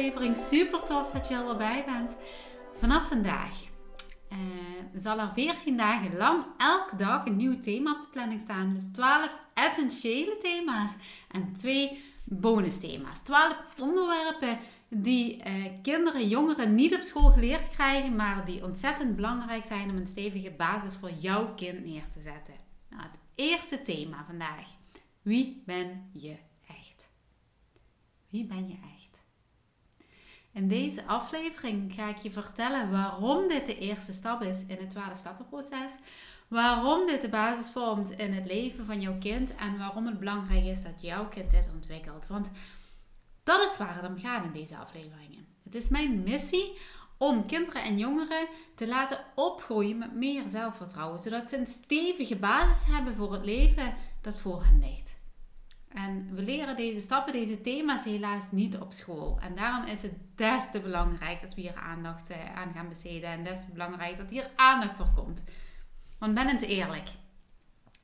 Aflevering. Super tof dat je er weer bij bent. Vanaf vandaag uh, zal er 14 dagen lang elke dag een nieuw thema op de planning staan. Dus 12 essentiële thema's en 2 bonus thema's. 12 onderwerpen die uh, kinderen, jongeren niet op school geleerd krijgen, maar die ontzettend belangrijk zijn om een stevige basis voor jouw kind neer te zetten. Nou, het eerste thema vandaag. Wie ben je echt? Wie ben je echt? In deze aflevering ga ik je vertellen waarom dit de eerste stap is in het 12-stappenproces. Waarom dit de basis vormt in het leven van jouw kind en waarom het belangrijk is dat jouw kind dit ontwikkelt. Want dat is waar het om gaat in deze afleveringen. Het is mijn missie om kinderen en jongeren te laten opgroeien met meer zelfvertrouwen, zodat ze een stevige basis hebben voor het leven dat voor hen ligt. En we leren deze stappen, deze thema's helaas niet op school. En daarom is het des te belangrijk dat we hier aandacht eh, aan gaan besteden. En des te belangrijk dat hier aandacht voor komt. Want ben eens eerlijk.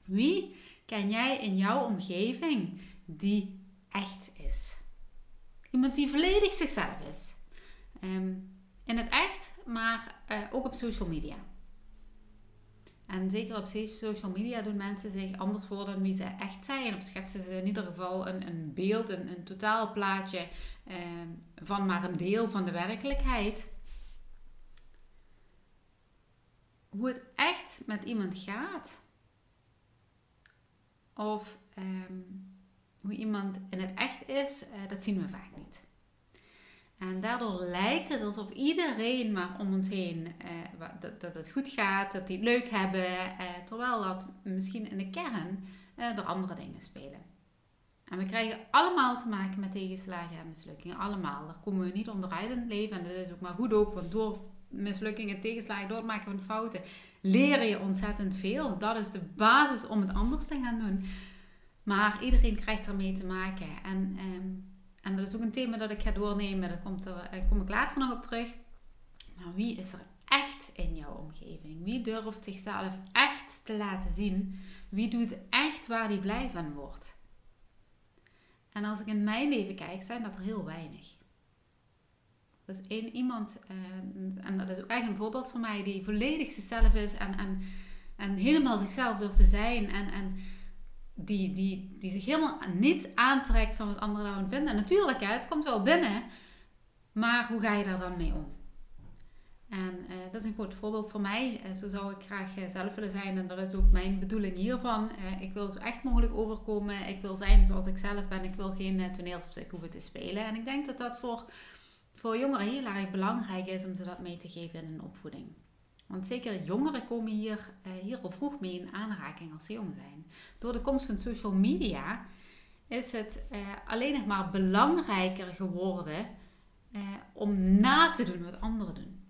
Wie ken jij in jouw omgeving die echt is? Iemand die volledig zichzelf is. Ehm, in het echt, maar uh, ook op social media. En zeker op social media doen mensen zich anders voor dan wie ze echt zijn. Of schetsen ze in ieder geval een, een beeld, een, een totaalplaatje eh, van maar een deel van de werkelijkheid. Hoe het echt met iemand gaat. Of ehm, hoe iemand in het echt is, uh, dat zien we vaak niet. En daardoor lijkt het alsof iedereen maar om ons heen eh, dat, dat, het goed gaat, dat die het leuk hebben, eh, terwijl dat misschien in de kern eh, er andere dingen spelen. En we krijgen allemaal te maken met tegenslagen en mislukkingen. Allemaal. Daar komen we niet onderuit in het leven. En dat is ook maar goed ook, want door mislukkingen, tegenslagen, door het maken van fouten, leer je ontzettend veel. Dat is de basis om het anders te gaan doen. Maar iedereen krijgt ermee te maken. En ehm, en dat is ook een thema dat ik ga doornemen. Daar komt er, daar kom ik later nog op terug. Maar wie is er echt in jouw omgeving? Wie durft zichzelf echt te laten zien? Wie doet echt waar hij blij van wordt? En als ik in mijn leven kijk, zijn dat er heel weinig. Is één iemand, uh, en dat is ook echt een voorbeeld van mij, die volledig zichzelf is en, en, en helemaal zichzelf durft te zijn. En, en die, die, die zich helemaal niets aantrekt van wat anderen daarvan vinden. En natuurlijk, hè, het komt wel binnen, maar hoe ga je daar dan mee om? En uh, dat is een goed voorbeeld voor mij. Uh, zo zou ik graag uh, zelf willen zijn. En dat is ook mijn bedoeling hiervan. ik wil zo echt mogelijk overkomen. Ik wil zijn zoals ik zelf ben. Ik wil geen toneelstuk hoeven te spelen. En ik denk dat dat voor, voor jongeren heel erg belangrijk is om ze dat mee te geven in hun opvoeding. Want zeker jongeren komen hier, uh, hier al vroeg mee in aanraking als ze jong zijn. Door de komst van social media is het uh, alleen nog maar belangrijker geworden uh, om na te doen wat anderen doen.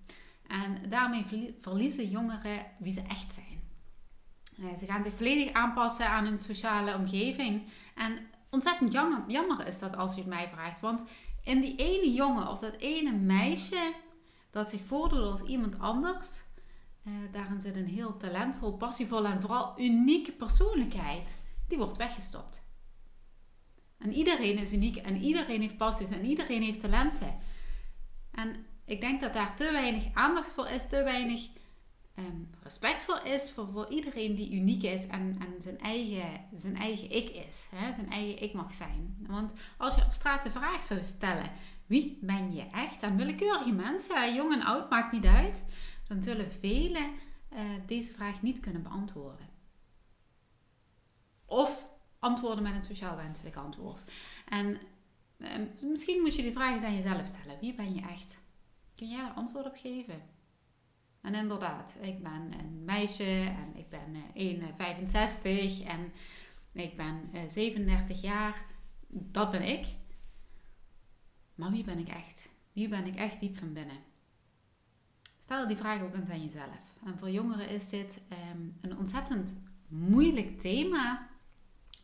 En daarmee verliezen jongeren wie ze echt zijn. ze gaan zich volledig aanpassen aan hun sociale omgeving. En ontzettend jammer is dat als je het mij vraagt. Want in die ene jongen of dat ene meisje dat zich voordoet als iemand anders, uh, daarin zit een heel talentvol, passievol en vooral unieke persoonlijkheid. Die wordt weggestopt. En iedereen is uniek en iedereen heeft passies en iedereen heeft talenten. En ik denk dat daar te weinig aandacht voor is, te weinig ehm, respect voor is voor, voor iedereen die uniek is en, en zijn, eigen, zijn eigen ik is. Hè? Zijn eigen ik mag zijn. Want als je op straat de vraag zou stellen, wie ben je echt? Aan willekeurige mensen, jong en oud, maakt niet uit. Dan zullen velen uh, deze vraag niet kunnen beantwoorden. Of antwoorden met een sociaal wenselijk antwoord. En uh, misschien moet je die vraag eens aan jezelf stellen. Wie ben je echt? Kun jij daar antwoord op geven? En inderdaad, ik ben een meisje en ik ben 1,65 uh, en ik ben 37 jaar. Dat ben ik. Maar wie ben ik echt? Wie ben ik echt diep van binnen? Stel die vraag ook eens aan jezelf. En voor jongeren is dit um, een ontzettend moeilijk thema,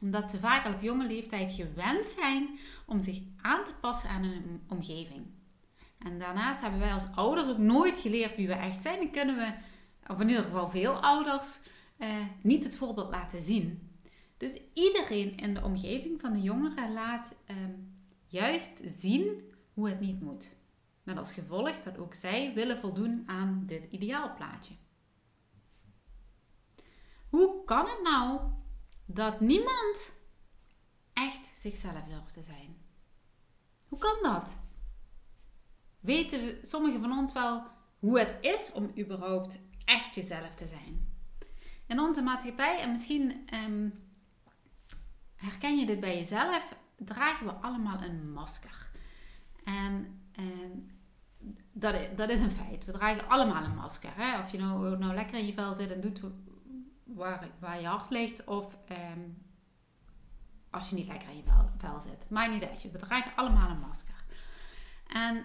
omdat ze vaak al op jonge leeftijd gewend zijn om zich aan te passen aan een omgeving. En daarnaast hebben wij als ouders ook nooit geleerd wie we echt zijn. En kunnen we, of in ieder geval veel ouders, eh, niet het voorbeeld laten zien. Dus iedereen in de omgeving van de jongeren laat eh, juist zien hoe het niet moet. Met als gevolg dat ook zij willen voldoen aan dit ideaalplaatje. Hoe kan het nou dat niemand echt zichzelf durft te zijn? Hoe kan dat? Weten sommigen van ons wel hoe het is om überhaupt echt jezelf te zijn? In onze maatschappij, en misschien ehm, herken je dit bij jezelf, dragen we allemaal een masker. En ehm, dat, dat is een feit. We dragen allemaal een masker. Hè? Of je nou, nou lekker in je vel zit en doet waar, waar je hart ligt, of ehm, als je niet lekker in je vel, zit. Maar niet uit. We dragen allemaal een masker. En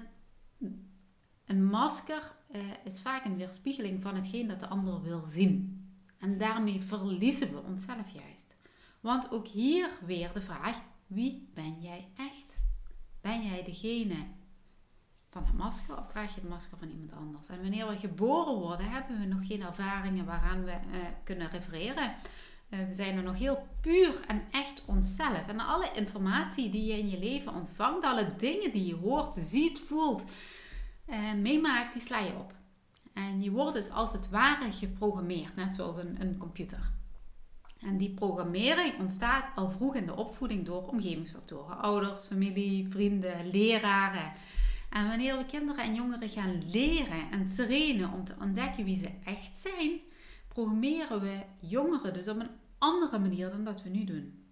een masker uh, is vaak een weerspiegeling van hetgeen dat de ander wil zien. En daarmee verliezen we onszelf juist. Want ook hier weer de vraag: wie ben jij echt? Ben jij degene van het masker of draag je het masker van iemand anders? En wanneer we geboren worden, hebben we nog geen ervaringen waaraan we uh, kunnen refereren. Uh, we zijn er nog heel puur en echt onszelf. En alle informatie die je in je leven ontvangt, alle dingen die je hoort, ziet, voelt, uh, meemaakt, die sla je op. En je wordt dus als het ware geprogrammeerd, net zoals een, een computer. En die programmering ontstaat al vroeg in de opvoeding door omgevingsfactoren. Ouders, familie, vrienden, leraren. En wanneer we kinderen en jongeren gaan leren en trainen om te ontdekken wie ze echt zijn, programmeren we jongeren dus op een andere manier dan dat we nu doen.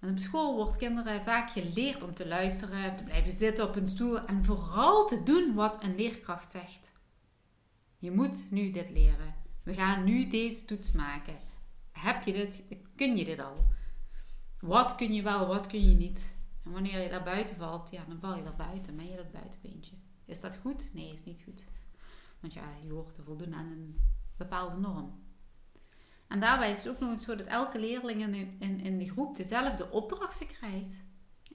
Want op school wordt kinderen vaak geleerd om te luisteren, te blijven zitten op een stoel en vooral te doen wat een leerkracht zegt. Je moet nu dit leren. We gaan nu deze toets maken. Heb je dit? Kun je dit al? Wat kun je wel, wat kun je niet? En wanneer je daar buiten valt, ja, dan val je daar buiten. Ben je dat buitenbeentje? Is dat goed? Nee, is niet goed. Want ja, je hoort te voldoen aan een bepaalde norm. En daarbij is het ook nog eens zo dat elke leerling in, in, in de groep dezelfde opdrachten krijgt.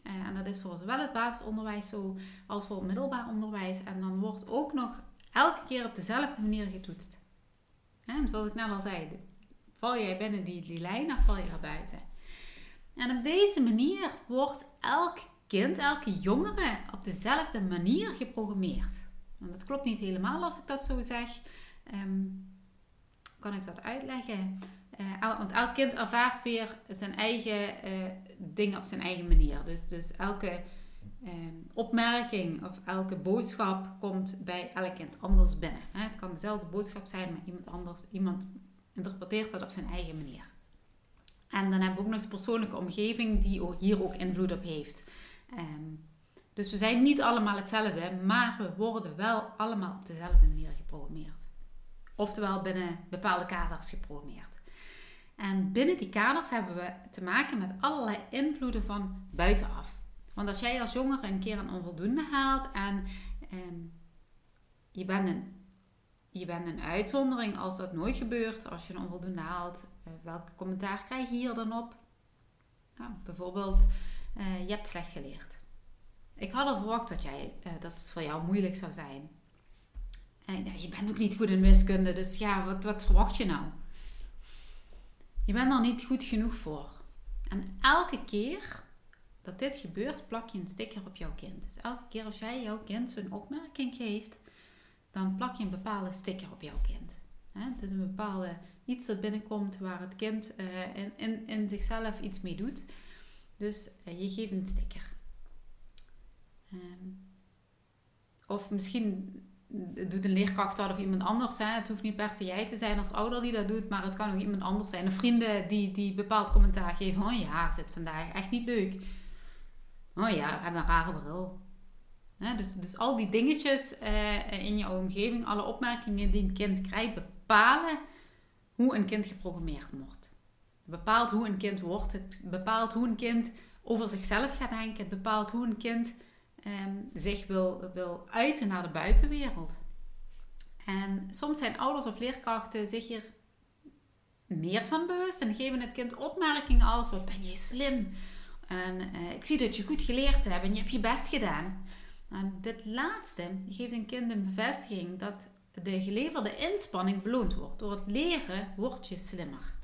Eh, en dat is voor zowel het basisonderwijs zo als voor het middelbaar onderwijs. En dan wordt ook nog elke keer op dezelfde manier getoetst. En zoals ik net al zei, val jij binnen die, lijn of val je daar buiten? En op deze manier wordt elk kind, elke jongere op dezelfde manier geprogrammeerd. En dat klopt niet helemaal als ik dat zo zeg. Um, kan ik dat uitleggen? Uh, want elk kind ervaart weer zijn eigen uh, ding op zijn eigen manier. Dus, dus elke um, opmerking of elke boodschap komt bij elk kind anders binnen. Het kan dezelfde boodschap zijn, maar iemand anders, iemand interpreteert dat op zijn eigen manier. En dan hebben we ook nog eens persoonlijke omgeving die hier ook invloed op heeft. Um, dus we zijn niet allemaal hetzelfde, maar we worden wel allemaal op dezelfde manier geprogrammeerd. Oftewel binnen bepaalde kaders geprogrammeerd. En binnen die kaders hebben we te maken met allerlei invloeden van buitenaf. Want als jij als jongere een keer een onvoldoende haalt en um, je, bent een, je bent een uitzondering als dat nooit gebeurt, als je een onvoldoende haalt, welke commentaar krijg je hier dan op? Nou, bijvoorbeeld, uh, je hebt slecht geleerd. Ik had al verwacht dat, jij, uh, dat het voor jou moeilijk zou zijn. En, nou, je bent ook niet goed in wiskunde, dus ja, wat, wat verwacht je nou? Je bent er niet goed genoeg voor. En elke keer dat dit gebeurt, plak je een sticker op jouw kind. Dus elke keer als jij jouw kind zo'n opmerking geeft, dan plak je een bepaalde sticker op jouw kind. Het is een bepaalde iets dat binnenkomt waar het kind uh, in, zichzelf iets mee doet. Dus uh, je geeft een sticker. Um, of misschien doet een leerkracht dat of iemand anders. Het hoeft niet per se jij te zijn als ouder die dat doet, maar het kan ook iemand anders zijn. Een vrienden die, die bepaald commentaar geven. Oh ja, zit vandaag echt niet leuk. Oh ja, heb een rare bril. Dus, dus al die dingetjes uh, in jouw omgeving, alle opmerkingen die een kind krijgt, bepalen hoe een kind geprogrammeerd wordt. Het bepaalt hoe een kind wordt. Het bepaalt hoe een kind over zichzelf gaat denken. Het bepaalt hoe een kind Ehm, zich wil, wil uiten naar de buitenwereld. En soms zijn ouders of leerkrachten zich hier meer van bewust en geven het kind opmerkingen als: Wat ben je slim? En uh, ik zie dat je goed geleerd hebt en je hebt je best gedaan. En dit laatste geeft een kind een bevestiging dat de geleverde inspanning beloond wordt. Door het leren word je slimmer.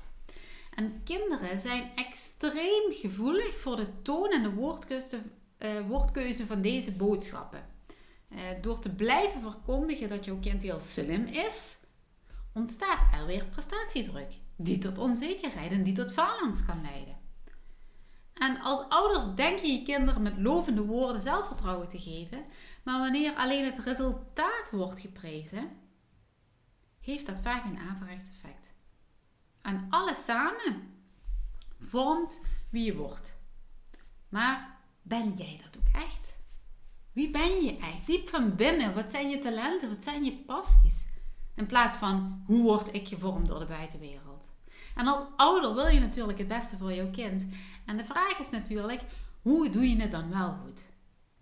En kinderen zijn extreem gevoelig voor de toon en de woordkeuze uh, woordkeuze van deze boodschappen. Uh, door te blijven verkondigen dat jouw kind heel slim is, ontstaat er weer prestatiedruk, die tot onzekerheid en die tot faalangst kan leiden. En als ouders denk je je kinderen met lovende woorden zelfvertrouwen te geven, maar wanneer alleen het resultaat wordt geprezen, heeft dat vaak een averechts effect. En alles samen vormt wie je wordt. Maar ben jij dat ook echt? Wie ben je echt? Diep van binnen. Wat zijn je talenten? Wat zijn je passies? In plaats van hoe word ik gevormd door de buitenwereld? En als ouder wil je natuurlijk het beste voor jouw kind. En de vraag is natuurlijk, hoe doe je het dan wel goed?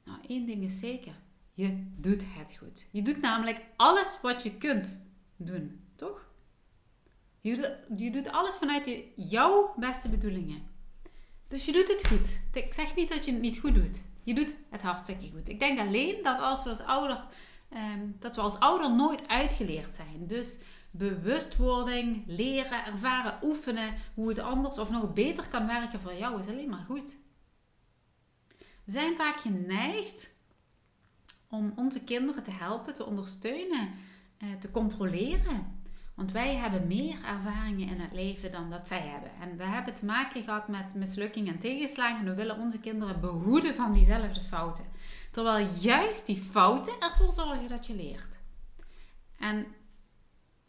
Nou, één ding is zeker. Je doet het goed. Je doet namelijk alles wat je kunt doen, toch? Je doet, je alles vanuit jouw beste bedoelingen. Dus je doet het goed. Ik zeg niet dat je het niet goed doet. Je doet het hartstikke goed. Ik denk alleen dat als we als ouder, ehm, dat we als ouder nooit uitgeleerd zijn. Dus bewustwording, leren, ervaren, oefenen, hoe het anders of nog beter kan werken voor jou, is alleen maar goed. We zijn vaak geneigd om onze kinderen te helpen, te ondersteunen, eh, te controleren. Want wij hebben meer ervaringen in het leven dan dat zij hebben. En we hebben te maken gehad met mislukkingen en tegenslagen. En we willen onze kinderen behoeden van diezelfde fouten. Terwijl juist die fouten ervoor zorgen dat je leert. En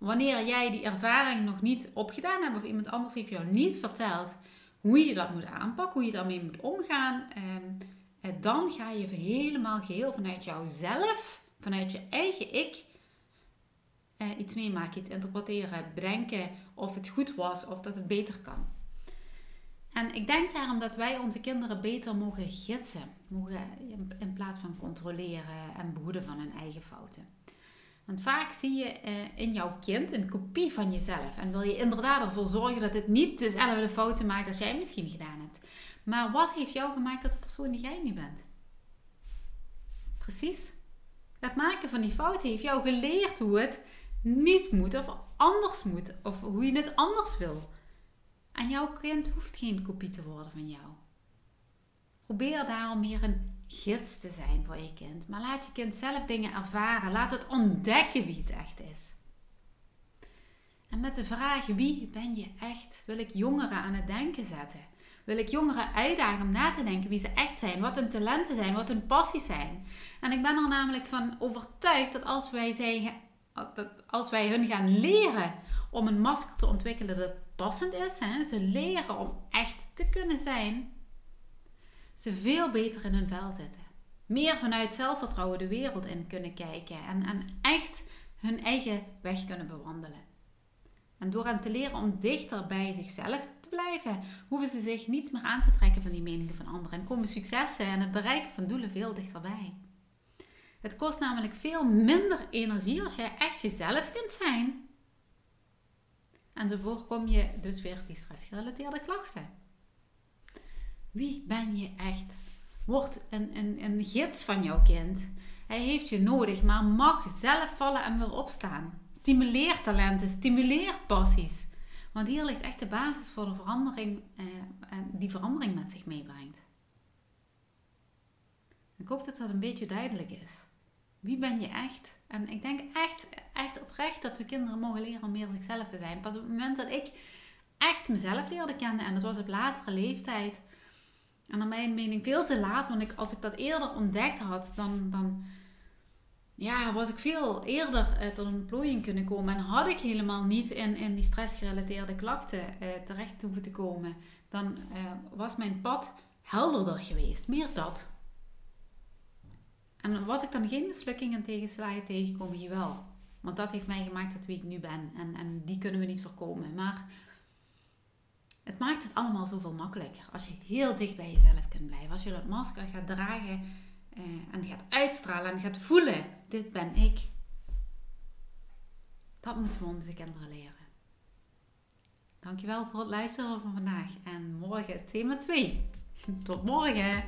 wanneer jij die ervaring nog niet opgedaan hebt of iemand anders heeft jou niet verteld hoe je dat moet aanpakken, hoe je daarmee moet omgaan, ehm, dan ga je helemaal geheel vanuit jouzelf, vanuit je eigen ik, eh, iets meemaken, iets interpreteren, bedenken of het goed was of dat het beter kan. En ik denk daarom dat wij onze kinderen beter mogen gidsen, mogen in plaats van controleren en behoeden van hun eigen fouten. Want vaak zie je eh, in jouw kind een kopie van jezelf en wil je inderdaad ervoor zorgen dat het niet dezelfde fouten maakt als jij misschien gedaan hebt. Maar wat heeft jou gemaakt tot de persoon die jij nu bent? Precies. Het maken van die fouten heeft jou geleerd hoe het niet moet of anders moet of hoe je het anders wil. En jouw kind hoeft geen kopie te worden van jou. Probeer daarom meer een gids te zijn voor je kind. Maar laat je kind zelf dingen ervaren. Laat het ontdekken wie het echt is. En met de vraag wie ben je echt, wil ik jongeren aan het denken zetten. Wil ik jongeren uitdagen om na te denken wie ze echt zijn, wat hun talenten zijn, wat hun passies zijn. En ik ben er namelijk van overtuigd dat als wij zeggen als wij hun gaan leren om een masker te ontwikkelen dat passend is, hè, ze leren om echt te kunnen zijn, ze veel beter in hun vel zitten. Meer vanuit zelfvertrouwen de wereld in kunnen kijken en, en echt hun eigen weg kunnen bewandelen. En door aan te leren om dichter bij zichzelf te blijven, hoeven ze zich niets meer aan te trekken van die meningen van anderen en komen successen en het bereiken van doelen veel dichterbij. Het kost namelijk veel minder energie als jij echt jezelf kunt zijn. En zo voorkom je dus weer die stressgerelateerde klachten. Wie ben je echt? Word een, een, een gids van jouw kind. Hij heeft je nodig, maar mag zelf vallen en weer opstaan. Stimuleer talenten, stimuleer passies. Want hier ligt echt de basis voor de verandering, eh, die verandering met zich meebrengt. Ik hoop dat dat een beetje duidelijk is. Wie ben je echt? En ik denk echt, echt oprecht dat we kinderen mogen leren om meer zichzelf te zijn. Pas op het moment dat ik echt mezelf leerde kennen, en dat was op latere leeftijd. En naar mijn mening veel te laat, want ik, als ik dat eerder ontdekt had, dan, dan ja, was ik veel eerder uh, tot een plooiing kunnen komen. En had ik helemaal niet in, in die stressgerelateerde klachten uh, terecht hoeven te komen. Dan uh, was mijn pad helderder geweest. Meer dat. En was ik dan geen mislukkingen en tegenslagen tegengekomen? Jawel. Want dat heeft mij gemaakt tot wie ik nu ben. En, en die kunnen we niet voorkomen. Maar het maakt het allemaal zoveel makkelijker. Als je heel dicht bij jezelf kunt blijven. Als je dat masker gaat dragen uh, en gaat uitstralen en gaat voelen. Dit ben ik. Dat moeten we onze kinderen leren. Dankjewel voor het luisteren van vandaag. En morgen thema 2. Tot morgen!